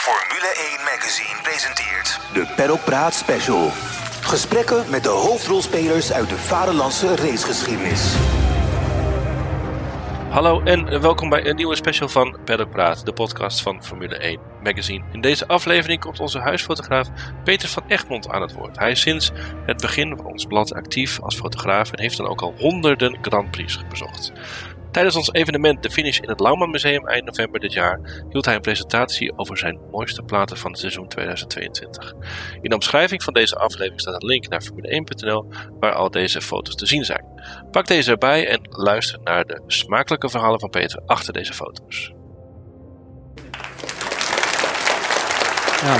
Formule 1 Magazine presenteert de Paddock Praat Special. Gesprekken met de hoofdrolspelers uit de vaderlandse racegeschiedenis. Hallo en welkom bij een nieuwe special van Paddock Praat, de podcast van Formule 1 Magazine. In deze aflevering komt onze huisfotograaf Peter van Egmond aan het woord. Hij is sinds het begin van ons blad actief als fotograaf en heeft dan ook al honderden Grand Prix bezocht. Tijdens ons evenement De Finish in het Lauwman Museum eind november dit jaar hield hij een presentatie over zijn mooiste platen van het seizoen 2022. In de omschrijving van deze aflevering staat een link naar Formule1.nl waar al deze foto's te zien zijn. Pak deze erbij en luister naar de smakelijke verhalen van Peter achter deze foto's. Ja.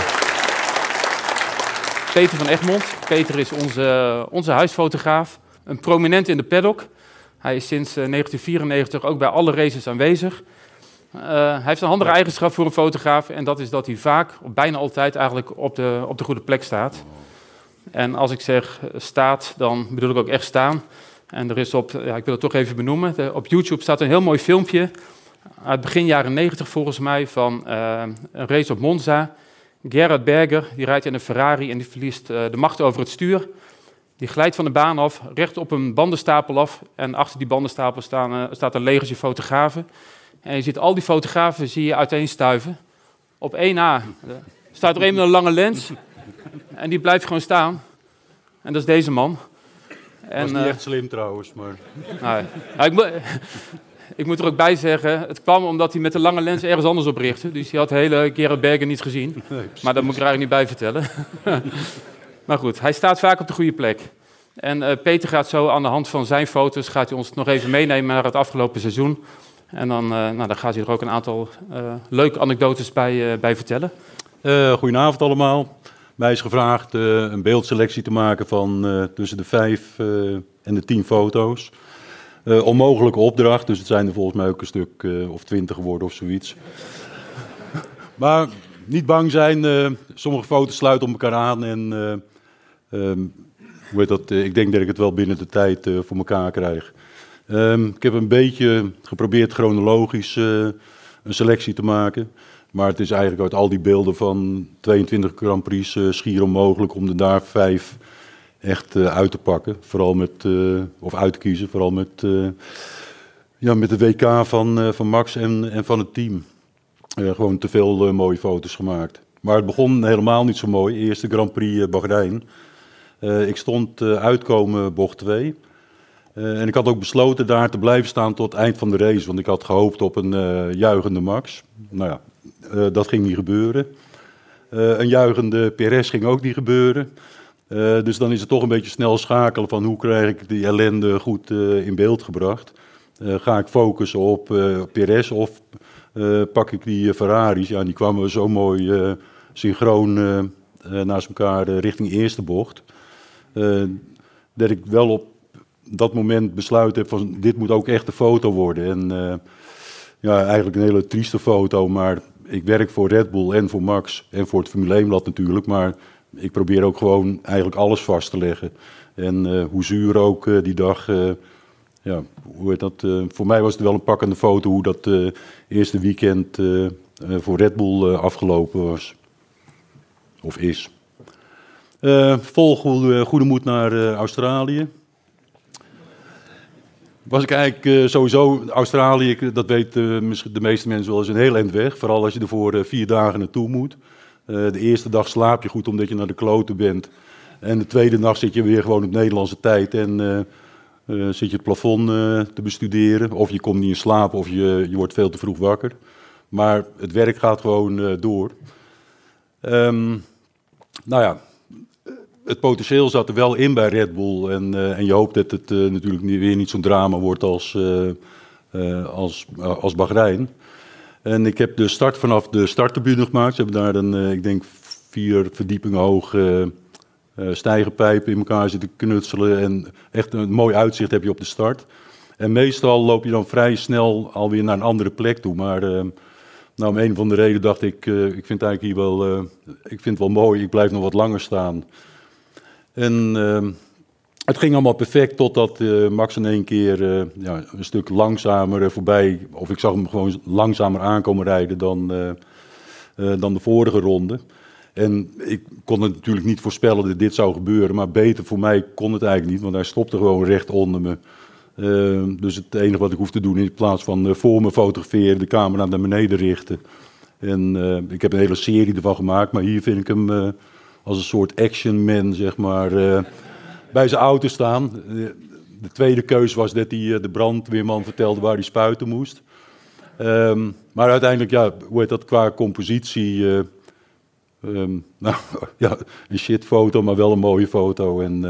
Peter van Egmond. Peter is onze, onze huisfotograaf, een prominent in de paddock. Hij is sinds 1994 ook bij alle races aanwezig. Uh, hij heeft een handige eigenschap voor een fotograaf en dat is dat hij vaak, bijna altijd eigenlijk, op de, op de goede plek staat. En als ik zeg staat, dan bedoel ik ook echt staan. En er is op, ja, ik wil het toch even benoemen, de, op YouTube staat een heel mooi filmpje uit begin jaren 90 volgens mij van uh, een race op Monza. Gerhard Berger, die rijdt in een Ferrari en die verliest uh, de macht over het stuur. Die glijdt van de baan af, recht op een bandenstapel af. En achter die bandenstapel staan, uh, staat een legertje fotografen. En je ziet al die fotografen zie je uiteenstuiven. Op 1A staat er een met een lange lens. En die blijft gewoon staan. En dat is deze man. En, was niet uh, echt slim trouwens, maar... Nou, ik, moet, ik moet er ook bij zeggen, het kwam omdat hij met de lange lens ergens anders op richtte. Dus hij had de hele Gerard Berger niet gezien. Nee, maar dat moet ik er eigenlijk niet bij vertellen. Maar goed, hij staat vaak op de goede plek. En uh, Peter gaat zo aan de hand van zijn foto's gaat hij ons nog even meenemen naar het afgelopen seizoen. En dan, uh, nou, dan gaat hij er ook een aantal uh, leuke anekdotes bij, bij vertellen. goedenavond allemaal. Mij is gevraagd een beeldselectie te maken van tussen de vijf en de tien foto's. onmogelijke opdracht, dus het zijn er volgens mij ook een stuk of twintig geworden of zoiets. maar niet bang zijn, sommige foto's sluiten op elkaar aan en Heet dat? ik denk dat ik het wel binnen de tijd uh, voor elkaar krijg. Um, ik heb een beetje geprobeerd chronologisch uh, een selectie te maken. Maar het is eigenlijk uit al die beelden van 22 Grand Prix uh, schier onmogelijk om er daar vijf echt uit te pakken. Vooral met, of uit te kiezen, vooral met, ja, met de WK van, van Max en, en van het team. gewoon te veel mooie foto's gemaakt. Maar het begon helemaal niet zo mooi. Eerste Grand Prix Bahrein. Uh, ik stond uh, uitkomen bocht 2. Uh, en ik had ook besloten daar te blijven staan tot eind van de race. Want ik had gehoopt op een juichende Max. Nou ja, dat ging niet gebeuren. een juichende Perez ging ook niet gebeuren. dus dan is het toch een beetje snel schakelen van hoe krijg ik die ellende goed in beeld gebracht. ga ik focussen op Perez of pak ik die Ferraris? Ja, die kwamen zo mooi synchroon naast elkaar richting eerste bocht. Uh, dat ik wel op dat moment besluit heb van dit moet ook echt een foto worden. En uh, ja, eigenlijk een hele trieste foto, maar ik werk voor Red Bull en voor Max en voor het Formule 1 blad natuurlijk. Maar ik probeer ook gewoon eigenlijk alles vast te leggen. En uh, hoe zuur ook die dag, ja, hoe heet dat, voor mij was het wel een pakkende foto hoe dat eerste weekend voor Red Bull afgelopen was. Of is. Uh, vol goede, moed naar uh, Australië. Was ik eigenlijk uh, sowieso, Australië, dat weten de meeste mensen wel, is een heel eind weg. Vooral als je er voor vier dagen naartoe moet. de eerste dag slaap je goed omdat je naar de kloten bent. En de tweede nacht zit je weer gewoon op Nederlandse tijd en zit je het plafond te bestuderen. Of je komt niet in slaap of je, je wordt veel te vroeg wakker. Maar het werk gaat gewoon door. Um, nou ja, het potentieel zat er wel in bij Red Bull. En, uh, en je hoopt dat het uh, natuurlijk weer niet zo'n drama wordt als, uh, als, als Bahrein. En ik heb de start vanaf de starttribune gemaakt. Ze hebben daar een, ik denk, vier verdiepingen hoog stijgerpijpen in elkaar zitten knutselen. En echt een mooi uitzicht heb je op de start. En meestal loop je dan vrij snel alweer naar een andere plek toe. Maar nou, om een van de redenen dacht ik, ik vind eigenlijk hier wel, ik vind het wel mooi. Ik blijf nog wat langer staan. En uh, het ging allemaal perfect totdat uh, Max in één keer uh, ja, een stuk langzamer voorbij, of ik zag hem gewoon langzamer aankomen rijden dan, dan de vorige ronde. En ik kon het natuurlijk niet voorspellen dat dit zou gebeuren, maar beter voor mij kon het eigenlijk niet, want hij stopte gewoon recht onder me. dus het enige wat ik hoef te doen in plaats van voor me fotograferen, de camera naar beneden richten. En ik heb een hele serie ervan gemaakt, maar hier vind ik hem als een soort action man, zeg maar, bij zijn auto staan de tweede keus was dat hij eh, de brandweerman vertelde waar hij spuiten moest. Um, maar uiteindelijk, ja, hoe heet dat qua compositie? Uh, um, nou, ja, een shitfoto, maar wel een mooie foto. En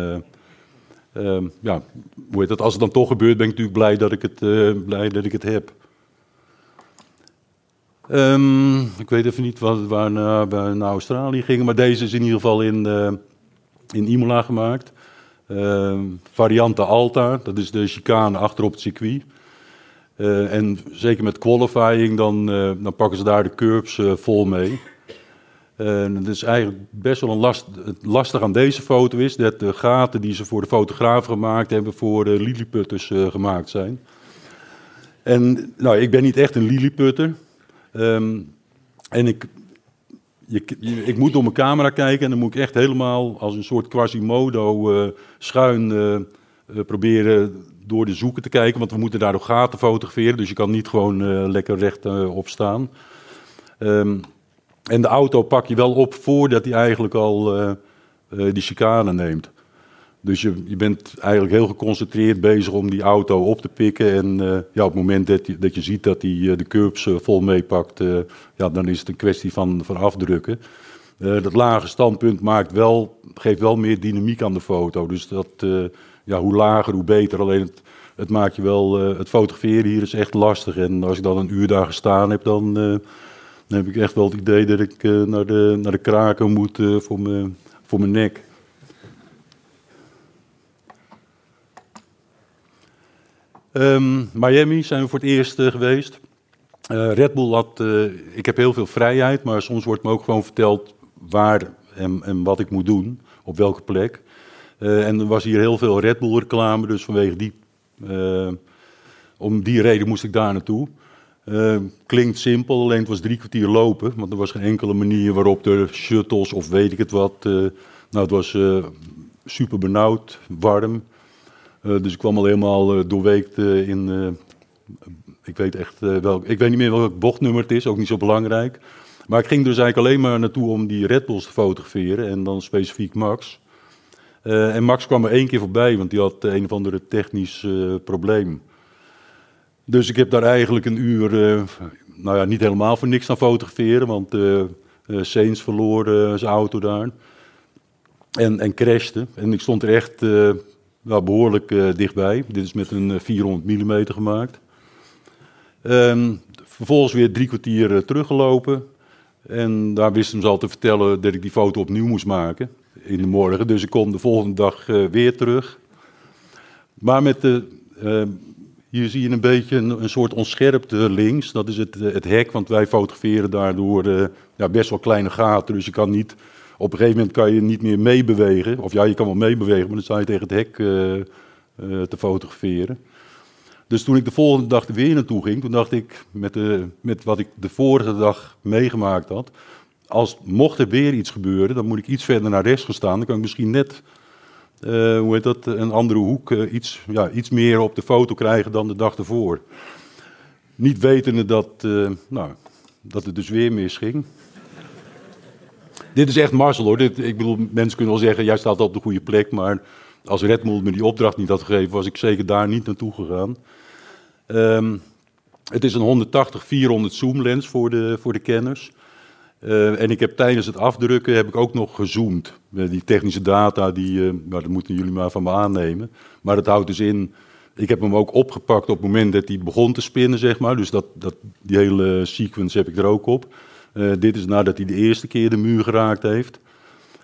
um, ja, hoe heet dat? Als het dan toch gebeurt, ben ik natuurlijk blij dat ik het, blij dat ik het heb. Ik weet even niet wat, waar we naar Australië gingen, maar deze is in ieder geval in, in Imola gemaakt. Uh, variante Alta, dat is de chicane achterop het circuit. Uh, en zeker met qualifying, dan, uh, dan pakken ze daar de curbs vol mee. Het is eigenlijk best wel een last, het lastig aan deze foto is dat de gaten die ze voor de fotograaf gemaakt hebben, voor de lilliputters gemaakt zijn. En nou, ik ben niet echt een lilliputter. Um, en ik ik moet door mijn camera kijken en dan moet ik echt helemaal als een soort Quasimodo uh, schuin uh, uh, proberen door de zoeken te kijken. Want we moeten daar ook gaten fotograferen, dus je kan niet gewoon lekker recht op staan. Um, en de auto pak je wel op voordat hij eigenlijk al die chicane neemt. Dus je, je bent eigenlijk heel geconcentreerd bezig om die auto op te pikken. En uh, ja, op het moment dat je, dat je ziet dat hij uh, de curbs uh, vol meepakt, ja, dan is het een kwestie van, van afdrukken. dat lage standpunt maakt wel, geeft wel meer dynamiek aan de foto. Dus dat, ja, hoe lager, hoe beter. Alleen het, het maakt je wel, het fotograferen hier is echt lastig. En als ik dan een uur daar gestaan heb, dan, dan heb ik echt wel het idee dat ik naar, de, naar de kraken moet voor, voor mijn nek. Um, Miami zijn we voor het eerst uh, geweest. Uh, Red Bull had, uh, ik heb heel veel vrijheid, maar soms wordt me ook gewoon verteld waar en, en wat ik moet doen, op welke plek. en er was hier heel veel Red Bull reclame, dus vanwege die, om die reden moest ik daar naartoe. klinkt simpel, alleen het was drie kwartier lopen, want er was geen enkele manier waarop de shuttles of weet ik het wat. nou, het was super benauwd, warm. Uh, dus ik kwam al helemaal uh, doorweekt uh, in. ik weet echt wel. Ik weet niet meer welk bochtnummer het is, ook niet zo belangrijk. Maar ik ging dus eigenlijk alleen maar naartoe om die Red Bulls te fotograferen en dan specifiek Max. en Max kwam er één keer voorbij, want die had een of andere technisch probleem. Dus ik heb daar eigenlijk een uur, nou ja, niet helemaal voor niks aan fotograferen, want uh, Saints verloor zijn auto daar. En, en crashte. En ik stond er echt nou, behoorlijk uh, dichtbij. Dit is met een 400 eh, mm gemaakt. Um, vervolgens weer drie kwartier uh, teruggelopen. En daar wisten ze al te vertellen dat ik die foto opnieuw moest maken in de morgen. Dus ik kom de volgende dag weer terug. Maar met de, ehm, hier zie je een beetje een, een soort onscherpte links. Dat is het, het hek, want wij fotograferen daardoor best wel kleine gaten. Dus je kan niet op een gegeven moment kan je niet meer meebewegen. Of ja, je kan wel meebewegen, maar dan sta je tegen het hek uh, uh, te fotograferen. Dus toen ik de volgende dag er weer naartoe ging, toen dacht ik, met, de, met wat ik de vorige dag meegemaakt had, als mocht er weer iets gebeuren, dan moet ik iets verder naar rechts gaan staan. Dan kan ik misschien net, uh, hoe heet dat, een andere hoek, iets, ja, iets meer op de foto krijgen dan de dag ervoor. Niet wetende dat, nou, dat het dus weer misging. Dit is echt Marcel hoor. Dit, ik bedoel, mensen kunnen wel zeggen, jij staat op de goede plek. Maar als Red me die opdracht niet had gegeven, was ik zeker daar niet naartoe gegaan. Um, het is een 180-400 zoomlens voor de, voor de kenners. Uh, en ik heb tijdens het afdrukken heb ik ook nog gezoomd. Uh, die technische data, die, uh, nou, dat moeten jullie maar van me aannemen. Maar dat houdt dus in, ik heb hem ook opgepakt op het moment dat hij begon te spinnen, zeg maar. Dus dat, dat, die hele sequence heb ik er ook op. Uh, dit is nadat hij de eerste keer de muur geraakt heeft.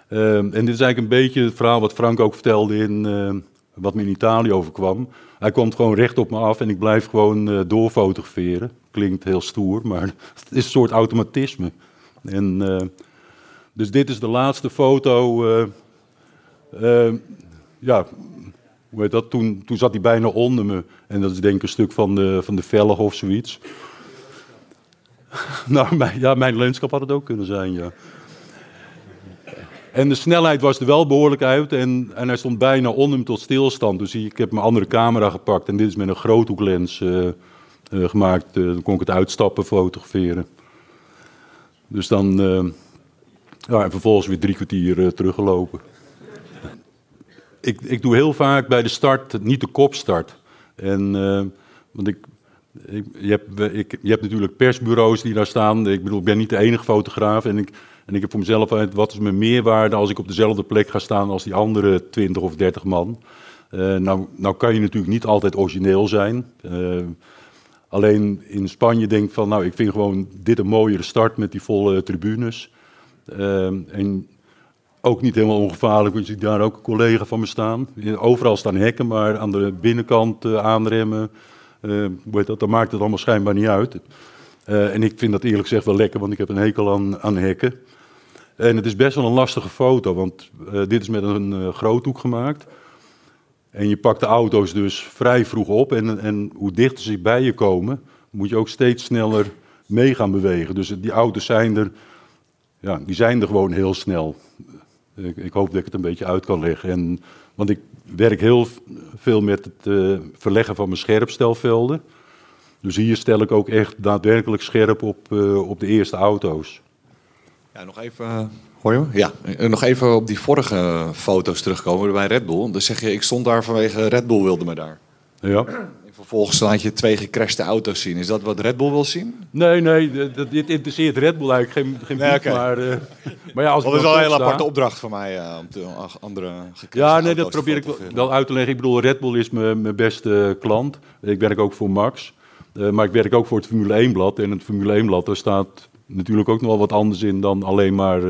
Uh, en dit is eigenlijk een beetje het verhaal wat Frank ook vertelde in uh, wat me in Italië overkwam. Hij komt gewoon recht op me af en ik blijf gewoon doorfotograferen. Klinkt heel stoer, maar het is een soort automatisme. En, dus dit is de laatste foto. ja, hoe heet dat? Toen, toen zat hij bijna onder me. En dat is denk ik een stuk van de, van de of zoiets. nou, mijn, ja, mijn landschap had het ook kunnen zijn, ja. En de snelheid was er wel behoorlijk uit en, en hij stond bijna on hem tot stilstand. Dus ik heb mijn andere camera gepakt en dit is met een groothoeklens uh, gemaakt. Uh, dan kon ik het uitstappen fotograferen. Dus dan, ja, en vervolgens weer drie kwartier teruggelopen. Ik, ik doe heel vaak bij de start niet de kopstart. En, want ik, ik, je, hebt, ik, je hebt natuurlijk persbureaus die daar staan. Ik bedoel, ik ben niet de enige fotograaf en ik en ik heb voor mezelf uit, wat is mijn meerwaarde als ik op dezelfde plek ga staan als die andere 20 of 30 man. Uh, nou, nou kan je natuurlijk niet altijd origineel zijn. Uh, alleen in Spanje denk ik van, nou, ik vind gewoon dit een mooiere start met die volle tribunes. Uh, en ook niet helemaal ongevaarlijk, want je ziet daar ook een collega van me staan. Overal staan hekken, maar aan de binnenkant aanremmen, hoe dat, dan maakt het allemaal schijnbaar niet uit. en ik vind dat eerlijk gezegd wel lekker, want ik heb een hekel aan, aan hekken. En het is best wel een lastige foto, want uh, dit is met een groothoek gemaakt. En je pakt de auto's dus vrij vroeg op. En, en hoe dichter ze bij je komen, moet je ook steeds sneller mee gaan bewegen. Dus die auto's zijn er, ja, die zijn er gewoon heel snel. Ik, ik hoop dat ik het een beetje uit kan leggen. En, want ik werk heel veel met het uh, verleggen van mijn scherpstelvelden. Dus hier stel ik ook echt daadwerkelijk scherp op, op de eerste auto's. Ja, nog even. Eh, hoor je me? Ja, eh, nog even op die vorige foto's terugkomen bij Red Bull. Dan zeg je, ik stond daar vanwege Red Bull wilde me daar. Ja. En vervolgens laat je twee gecrashte auto's zien. Is dat wat Red Bull wil zien? Nee, nee, dit interesseert Red Bull eigenlijk geen, geen nee, okay. maar, uh, maar ja, als dat is wel een hele aparte opdracht voor mij uh, om te, andere Ja, nee, dat probeer ik wel uit te leggen. Ik bedoel, Red Bull is mijn, mijn beste klant. Ik werk ook voor Max. Uh, maar ik werk ook voor het Formule 1-blad. En het Formule 1-blad, daar staat natuurlijk ook nog wel wat anders in dan alleen maar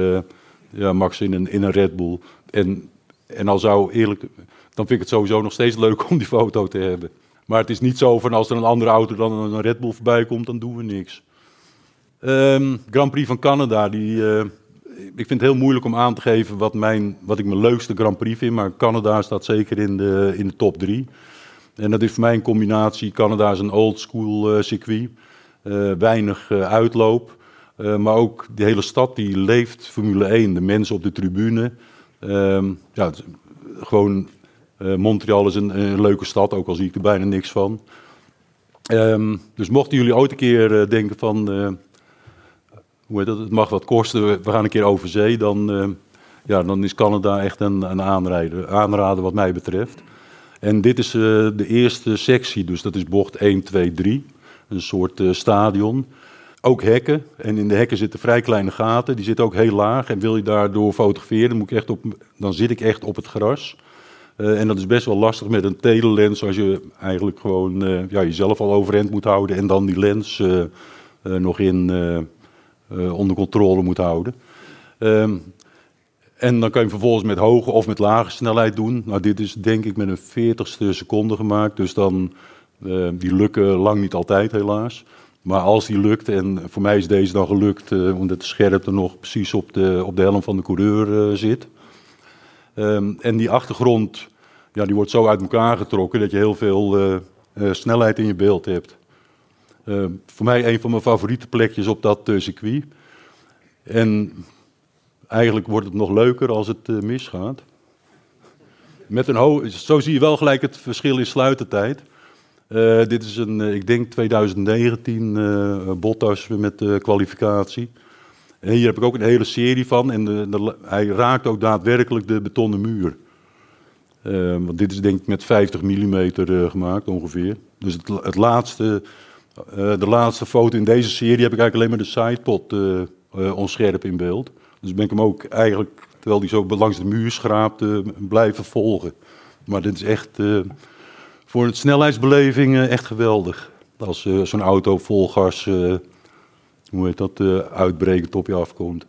ja, Max in een, in een Red Bull. En, en al zou eerlijk, dan vind ik het sowieso nog steeds leuk om die foto te hebben. Maar het is niet zo van als er een andere auto dan een Red Bull voorbij komt, dan doen we niks. Um, Grand Prix van Canada, die, uh, ik vind het heel moeilijk om aan te geven wat, mijn, wat ik mijn leukste Grand Prix vind. Maar Canada staat zeker in de, in de top drie. En dat is voor mij een combinatie. Canada is een old school uh, circuit. Uh, weinig uitloop. Maar ook de hele stad die leeft Formule 1. De mensen op de tribune. Uh, ja, gewoon, Montreal is een, leuke stad, ook al zie ik er bijna niks van. Um, dus mochten jullie ooit een keer uh, denken van, hoe heet dat, het mag wat kosten, we gaan een keer over zee, dan, ja, dan is Canada echt een, een aanrader wat mij betreft. En dit is de eerste sectie, dus dat is bocht 1, 2, 3. Een soort stadion ook hekken. En in de hekken zitten vrij kleine gaten. Die zitten ook heel laag. En wil je daardoor fotograferen, moet ik echt op, dan zit ik echt op het gras. Uh, en dat is best wel lastig met een telelens, als je eigenlijk gewoon uh, ja, jezelf al overeind moet houden en dan die lens uh, nog in onder controle moet houden. Um, en dan kan je vervolgens met hoge of met lage snelheid doen. Nou, dit is denk ik met een veertigste seconde gemaakt, dus dan die lukken lang niet altijd helaas. Maar als die lukt, en voor mij is deze dan gelukt, omdat de scherpte nog precies op de, op de helm van de coureur zit. Um, en die achtergrond, ja, die wordt zo uit elkaar getrokken dat je heel veel uh, snelheid in je beeld hebt. Ehm, voor mij een van mijn favoriete plekjes op dat circuit. En eigenlijk wordt het nog leuker als het misgaat. Met een zo zie je wel gelijk het verschil in sluitertijd. Dit is een, eh, ik denk 2019 uh, Bottas met de kwalificatie. Hier heb ik ook een hele serie van. En de, hij raakt ook daadwerkelijk de betonnen muur. Uh, want dit is denk ik met 50 mm gemaakt ongeveer. Dus het, het laatste, de laatste foto in deze serie heb ik eigenlijk alleen maar de sidepot onscherp in beeld. Dus ben ik hem ook eigenlijk, terwijl hij zo langs de muur schraapt, blijven volgen. Maar dit is echt voor een snelheidsbeleving echt geweldig. Als zo'n auto vol gas, uh, hoe heet dat, uitbrekend op je afkomt.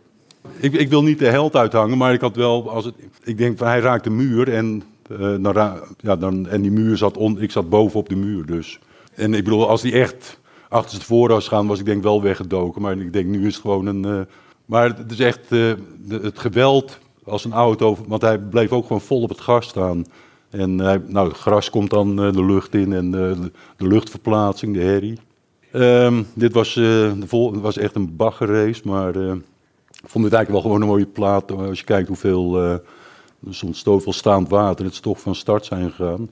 Ik, ik, wil niet de held uithangen, maar ik had wel, als het, ik denk van hij raakt de muur en, dan, ja, dan, en die muur zat, ik zat bovenop de muur dus. En ik bedoel, als die echt achter voor was gaan, was ik denk wel weggedoken. Maar ik denk, nu is het gewoon een... maar het is echt het geweld als een auto, want hij bleef ook gewoon vol op het gas staan. En nou, het gras komt dan de lucht in en de, luchtverplaatsing, de herrie. Ehm, dit was, eh, de vol was echt een baggerrace, maar eh, ik vond het eigenlijk wel gewoon een mooie plaat. Als je kijkt hoeveel, uh, er staand water, het is toch van start zijn gegaan.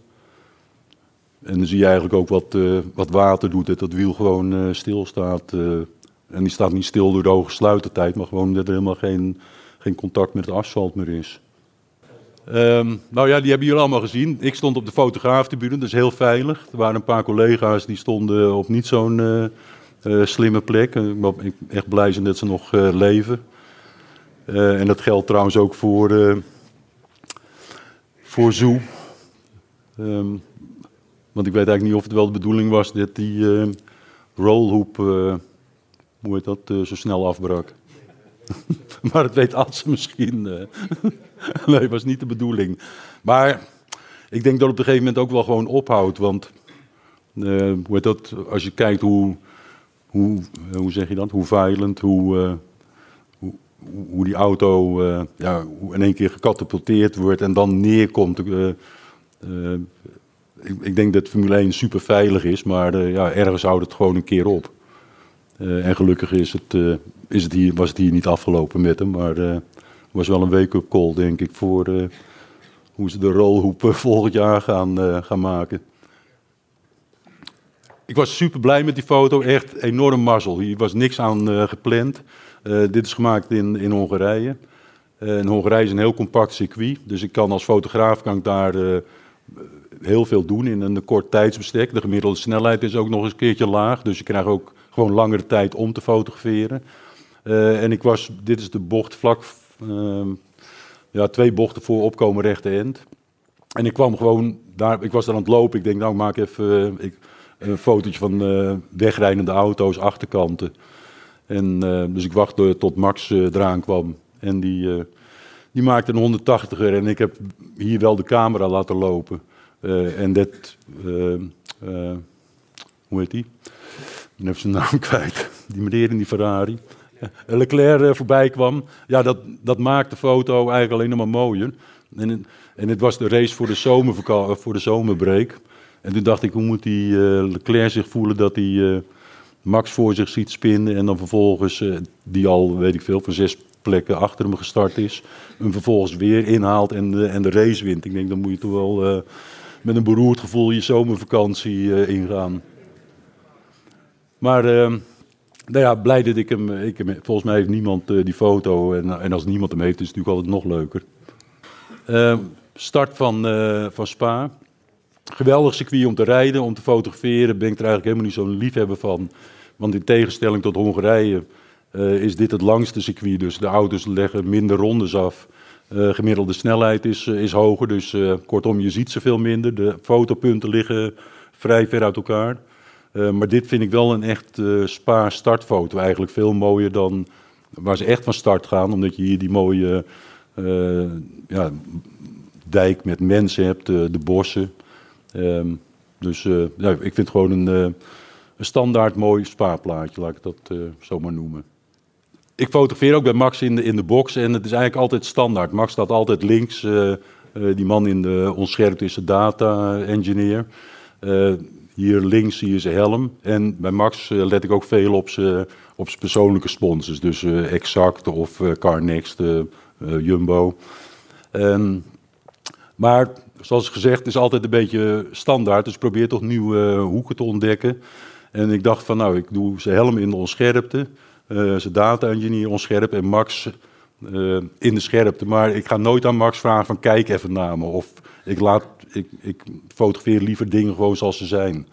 En dan zie je eigenlijk ook wat, wat water doet, dat dat wiel gewoon stil staat. en die staat niet stil door de hoge sluitertijd, maar gewoon dat er helemaal geen, geen contact met het asfalt meer is. Um, nou ja, die hebben jullie allemaal gezien. Ik stond op de fotograaftribune, dus heel veilig. Er waren een paar collega's die stonden op niet zo'n uh, uh, slimme plek. Ik ben echt blij zijn dat ze nog leven. en dat geldt trouwens ook voor, voor Zoo. Um, want ik weet eigenlijk niet of het wel de bedoeling was dat die rollhoep, hoe heet dat, zo snel afbrak. maar dat weet Adse misschien. Uh. nee, was niet de bedoeling. Maar ik denk dat het op een gegeven moment ook wel gewoon ophoudt. Want uh, hoe dat, als je kijkt hoe, hoe, uh, hoe zeg je dat, hoe violent, hoe, hoe, hoe, die auto ja, in één keer gecatapulteerd wordt en dan neerkomt. Ik, ik, denk dat Formule 1 super veilig is, maar ja, ergens houdt het gewoon een keer op. en gelukkig is het is het hier, was het hier niet afgelopen met hem. Maar het uh, was wel een wake-up call, denk ik, voor hoe ze de rolhoep volgend jaar gaan, gaan maken. Ik was super blij met die foto, echt enorm mazzel. Hier was niks aan gepland. dit is gemaakt in, in Hongarije. en Hongarije is een heel compact circuit, dus ik kan als fotograaf kan ik daar heel veel doen in een kort tijdsbestek. De gemiddelde snelheid is ook nog eens een keertje laag, dus je krijgt ook gewoon langere tijd om te fotograferen. Uh, en ik was, dit is de bocht vlak, uh, ja, twee bochten voor opkomen rechte end. En ik kwam gewoon daar, ik was daar aan het lopen. Ik denk, nou, maak even uh, ik, een fotootje van uh, wegrijdende auto's, achterkanten. En dus ik wachtte tot Max eraan kwam. En die, die maakte een 180er. En ik heb hier wel de camera laten lopen. en dat, hoe heet die? Ben even zijn naam kwijt. Die meneer in die Ferrari. Leclerc uh, voorbij kwam. Ja, dat, dat maakt de foto eigenlijk alleen nog maar mooier. En, en het was de race voor de, zomervaka- voor de zomerbreak. En toen dacht ik, hoe moet die Leclerc zich voelen dat hij Max voor zich ziet spinnen. En dan vervolgens, die al, weet ik veel, van zes plekken achter hem gestart is. Hem vervolgens weer inhaalt en de, en de race wint. Ik denk, dan moet je toch wel met een beroerd gevoel je zomervakantie ingaan. Maar ehm, nou ja, blij dat ik hem, ik. Volgens mij heeft niemand uh, die foto. En, en als niemand hem heeft, is het natuurlijk altijd nog leuker. Uh, start van, uh, van Spa. Geweldig circuit om te rijden, om te fotograferen. Ben ik er eigenlijk helemaal niet zo'n liefhebber van. Want in tegenstelling tot Hongarije uh, is dit het langste circuit. Dus de auto's leggen minder rondes af. gemiddelde snelheid is, is hoger. Dus kortom, je ziet ze veel minder. De fotopunten liggen vrij ver uit elkaar. Uh, maar dit vind ik wel een echt uh, spa startfoto. Eigenlijk veel mooier dan waar ze echt van start gaan. Omdat je hier die mooie uh, ja, dijk met mensen hebt, de bossen. Um, dus ja, ik vind het gewoon een, een standaard mooi spaarplaatje, laat ik dat zo maar noemen. Ik fotografeer ook bij Max in de, in de box en het is eigenlijk altijd standaard. Max staat altijd links. die man in de onscherpt is de data engineer. Hier links zie je zijn helm. En bij Max uh, let ik ook veel op zijn op persoonlijke sponsors. Dus uh, Exact of uh, Carnext, Jumbo. Um, maar zoals gezegd, het is altijd een beetje standaard. Dus probeer toch nieuwe hoeken te ontdekken. En ik dacht van nou, ik doe zijn helm in de onscherpte. zijn data-engineer onscherp en Max in de scherpte. Maar ik ga nooit aan Max vragen van kijk even naar me. Of ik, laat, ik, ik fotografeer liever dingen gewoon zoals ze zijn.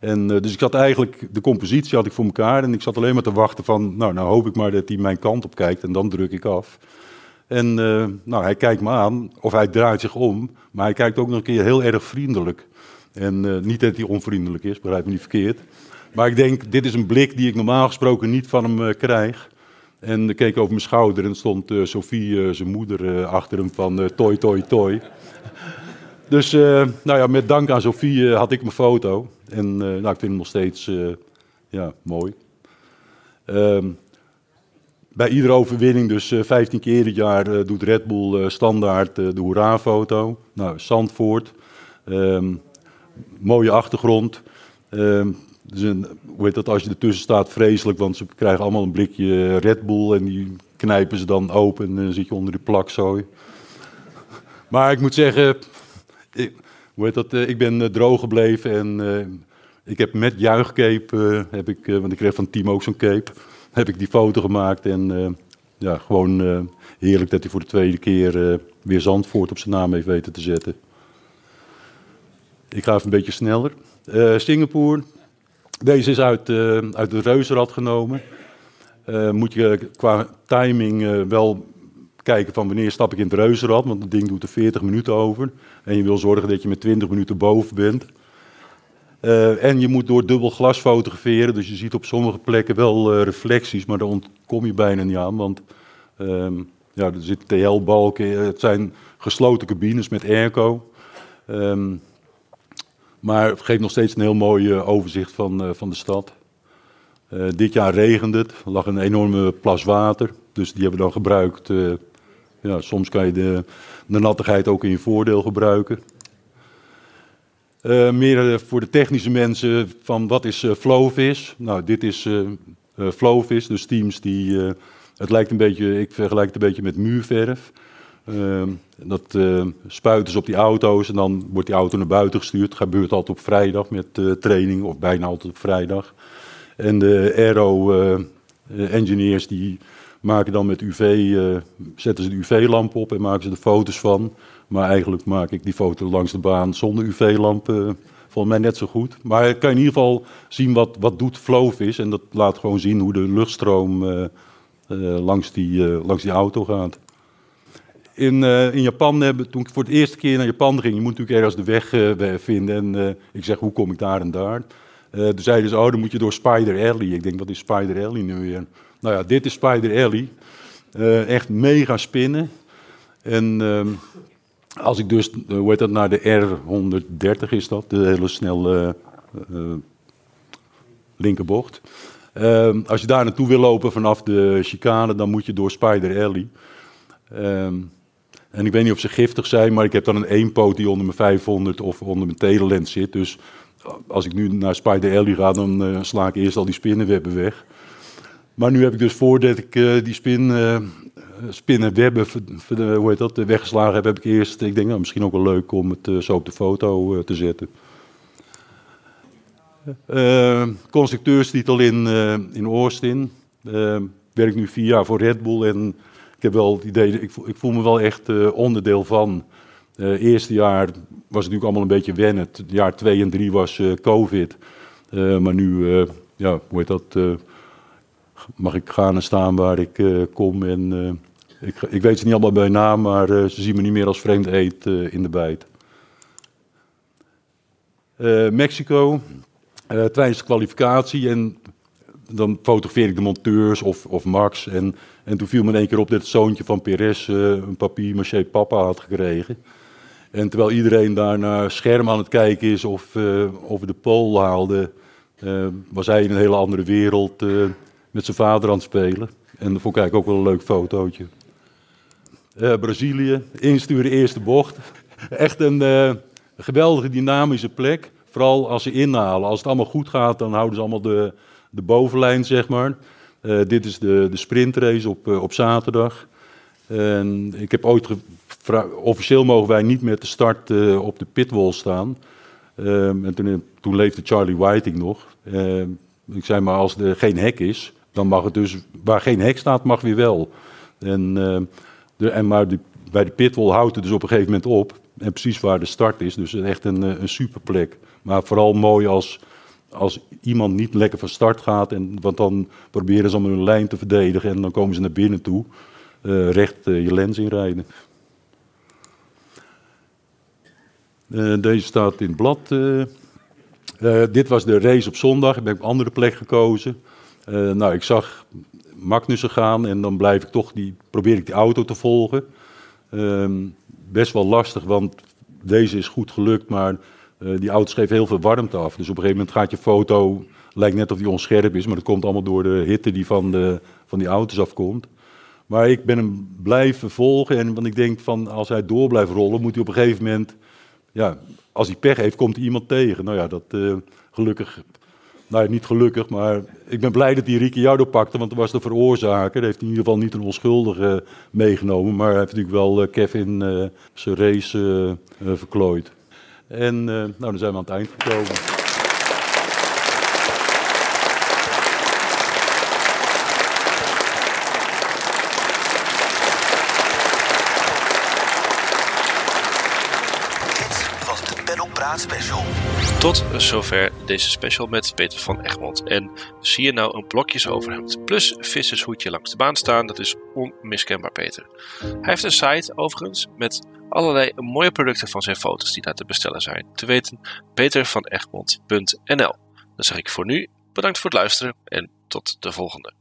En, uh, dus ik had eigenlijk, de compositie had ik voor elkaar en ik zat alleen maar te wachten van, nou, nou hoop ik maar dat hij mijn kant op kijkt en dan druk ik af. En uh, nou, hij kijkt me aan, of hij draait zich om, maar hij kijkt ook nog een keer heel erg vriendelijk. En uh, niet dat hij onvriendelijk is, begrijp me niet verkeerd. Maar ik denk, dit is een blik die ik normaal gesproken niet van hem krijg. En ik keek over mijn schouder en stond Sophie, zijn moeder, achter hem van toi, toi, toi. Dus uh, nou ja, met dank aan Sofie uh, had ik mijn foto. En uh, nou, ik vind hem nog steeds ja, mooi. Um, bij iedere overwinning, dus 15 keer het jaar, doet Red Bull standaard de hoera-foto. Nou, Zandvoort. Um, mooie achtergrond. Um, Dus een, hoe heet dat, als je ertussen staat, vreselijk, want ze krijgen allemaal een blikje Red Bull en die knijpen ze dan open en dan zit je onder die plakzooi. Maar ik moet zeggen, ik, hoe dat, ik ben droog gebleven en ik heb met juichcape, heb ik, want ik kreeg van team ook zo'n cape, heb ik die foto gemaakt en ja, gewoon heerlijk dat hij voor de tweede keer weer Zandvoort op zijn naam heeft weten te zetten. Ik ga even een beetje sneller. Uh, Singapore. Deze is uit, uh, uit het reuzenrad genomen. Uh, moet je qua timing wel kijken van wanneer stap ik in het reuzenrad. Want het ding doet er 40 minuten over. En je wil zorgen dat je met 20 minuten boven bent. en je moet door dubbel glas fotograferen. Dus je ziet op sommige plekken wel reflecties. Maar daar ontkom je bijna niet aan. Want ehm, ja, er zitten TL-balken. Het zijn gesloten cabines met airco. Um, maar het geeft nog steeds een heel mooi overzicht van, van de stad. Dit jaar regende het, er lag een enorme plas water. Dus die hebben we dan gebruikt. Ja, soms kan je de, de nattigheid ook in je voordeel gebruiken. meer voor de technische mensen van wat is Flowvis? Nou, dit is Flowvis, dus teams die... het lijkt een beetje, ik vergelijk het een beetje met muurverf. Uh, dat uh, spuiten ze op die auto's en dan wordt die auto naar buiten gestuurd. Dat gebeurt altijd op vrijdag met training, of bijna altijd op vrijdag. En de aero-engineers die maken dan met UV, zetten ze de UV-lamp op en maken ze de foto's van. Maar eigenlijk maak ik die foto langs de baan zonder UV-lamp volgens mij net zo goed. Maar kan in ieder geval zien wat, wat doet Flowvis. En dat laat gewoon zien hoe de luchtstroom langs, die, langs die auto gaat in, uh, in Japan, hebben, toen ik voor het eerste keer naar Japan ging, je moet natuurlijk ergens de weg uh, vinden. En uh, ik zeg, hoe kom ik daar en daar? toen zeiden ze, oh, dan moet je door Spider Alley. Ik denk, wat is Spider Alley nu weer? Nou ja, dit is Spider Alley. echt mega spinnen. En ehm, als ik dus, hoe heet dat, naar de R130 is dat, de hele snelle linkerbocht. Ehm, als je daar naartoe wil lopen vanaf de chicane, dan moet je door Spider Alley. Um, en ik weet niet of ze giftig zijn, maar ik heb dan een eenpoot die onder mijn 500 of onder mijn telelens zit. Dus als ik nu naar Spider Alley ga, dan sla ik eerst al die spinnenwebben weg. Maar nu heb ik dus voordat ik uh, die spin, uh, spinnenwebben hoe heet dat, weggeslagen heb, heb ik eerst, ik denk nou, misschien ook wel leuk om het zo op de foto te zetten. constructeurstitel in, in Austin. werk nu vier jaar voor Red Bull en ik heb wel het idee, ik voel, ik voel me wel echt onderdeel van. Eerste jaar was het natuurlijk allemaal een beetje wennen. Jaar twee en drie was COVID. maar nu, ja, hoe heet dat? Mag ik gaan en staan waar ik kom. En ik, ik, weet ze niet allemaal bij naam, maar ze zien me niet meer als vreemd eet in de bijt. Mexico, tijdens de kwalificatie. En dan fotografeer ik de monteurs of, of Max. En, en toen viel me in één keer op dat het zoontje van Perez een papier-maché papa had gekregen. En terwijl iedereen daar naar scherm aan het kijken is of, of de Pool haalde, was hij in een hele andere wereld met zijn vader aan het spelen. En dat vond ik ook wel een leuk fotootje. Brazilië, insturen eerste bocht. Echt een geweldige dynamische plek. Vooral als ze inhalen. Als het allemaal goed gaat, dan houden ze allemaal de, de bovenlijn, zeg maar. Uh, dit is de, de sprintrace op, op zaterdag. En ik heb ooit officieel mogen wij niet met de start op de pitwall staan. Ehm, en toen, toen, leefde Charlie Whiting nog. Ehm, ik zei maar, als er geen hek is, dan mag het dus... Waar geen hek staat, mag weer wel. En, ehm, de, en maar die, bij de pitwall houdt het dus op een gegeven moment op. En precies waar de start is, dus echt een, een superplek. Maar vooral mooi als als iemand niet lekker van start gaat, en, want dan proberen ze om hun lijn te verdedigen en dan komen ze naar binnen toe, uh, recht je lens inrijden. Uh, deze staat in het blad. dit was de race op zondag, ik op een andere plek gekozen. Nou, ik zag Magnussen gaan en dan blijf ik toch die, probeer ik die auto te volgen. Ehm, best wel lastig, want deze is goed gelukt, maar uh, die auto's geven heel veel warmte af. Dus op een gegeven moment gaat je foto, lijkt net of die onscherp is, maar dat komt allemaal door de hitte die van, de, van die auto's afkomt. Maar ik ben hem blijven volgen en want ik denk van als hij door blijft rollen, moet hij op een gegeven moment, ja, als hij pech heeft, komt hij iemand tegen. Nou ja, dat, uh, gelukkig nou niet gelukkig, maar ik ben blij dat hij Ricciardo pakte, want hij was de veroorzaker. Hij heeft in ieder geval niet een onschuldige meegenomen, maar hij heeft natuurlijk wel Kevin zijn race verklooid. En nou, dan zijn we aan het eind gekomen. special. Tot zover deze special met Peter van Egmond. En zie je nou een blokjes overhemd plus vissershoedje langs de baan staan, dat is onmiskenbaar Peter. Hij heeft een site overigens met allerlei mooie producten van zijn foto's die daar te bestellen zijn. Te weten petervanegmond.nl. Dan zeg ik voor nu bedankt voor het luisteren en tot de volgende.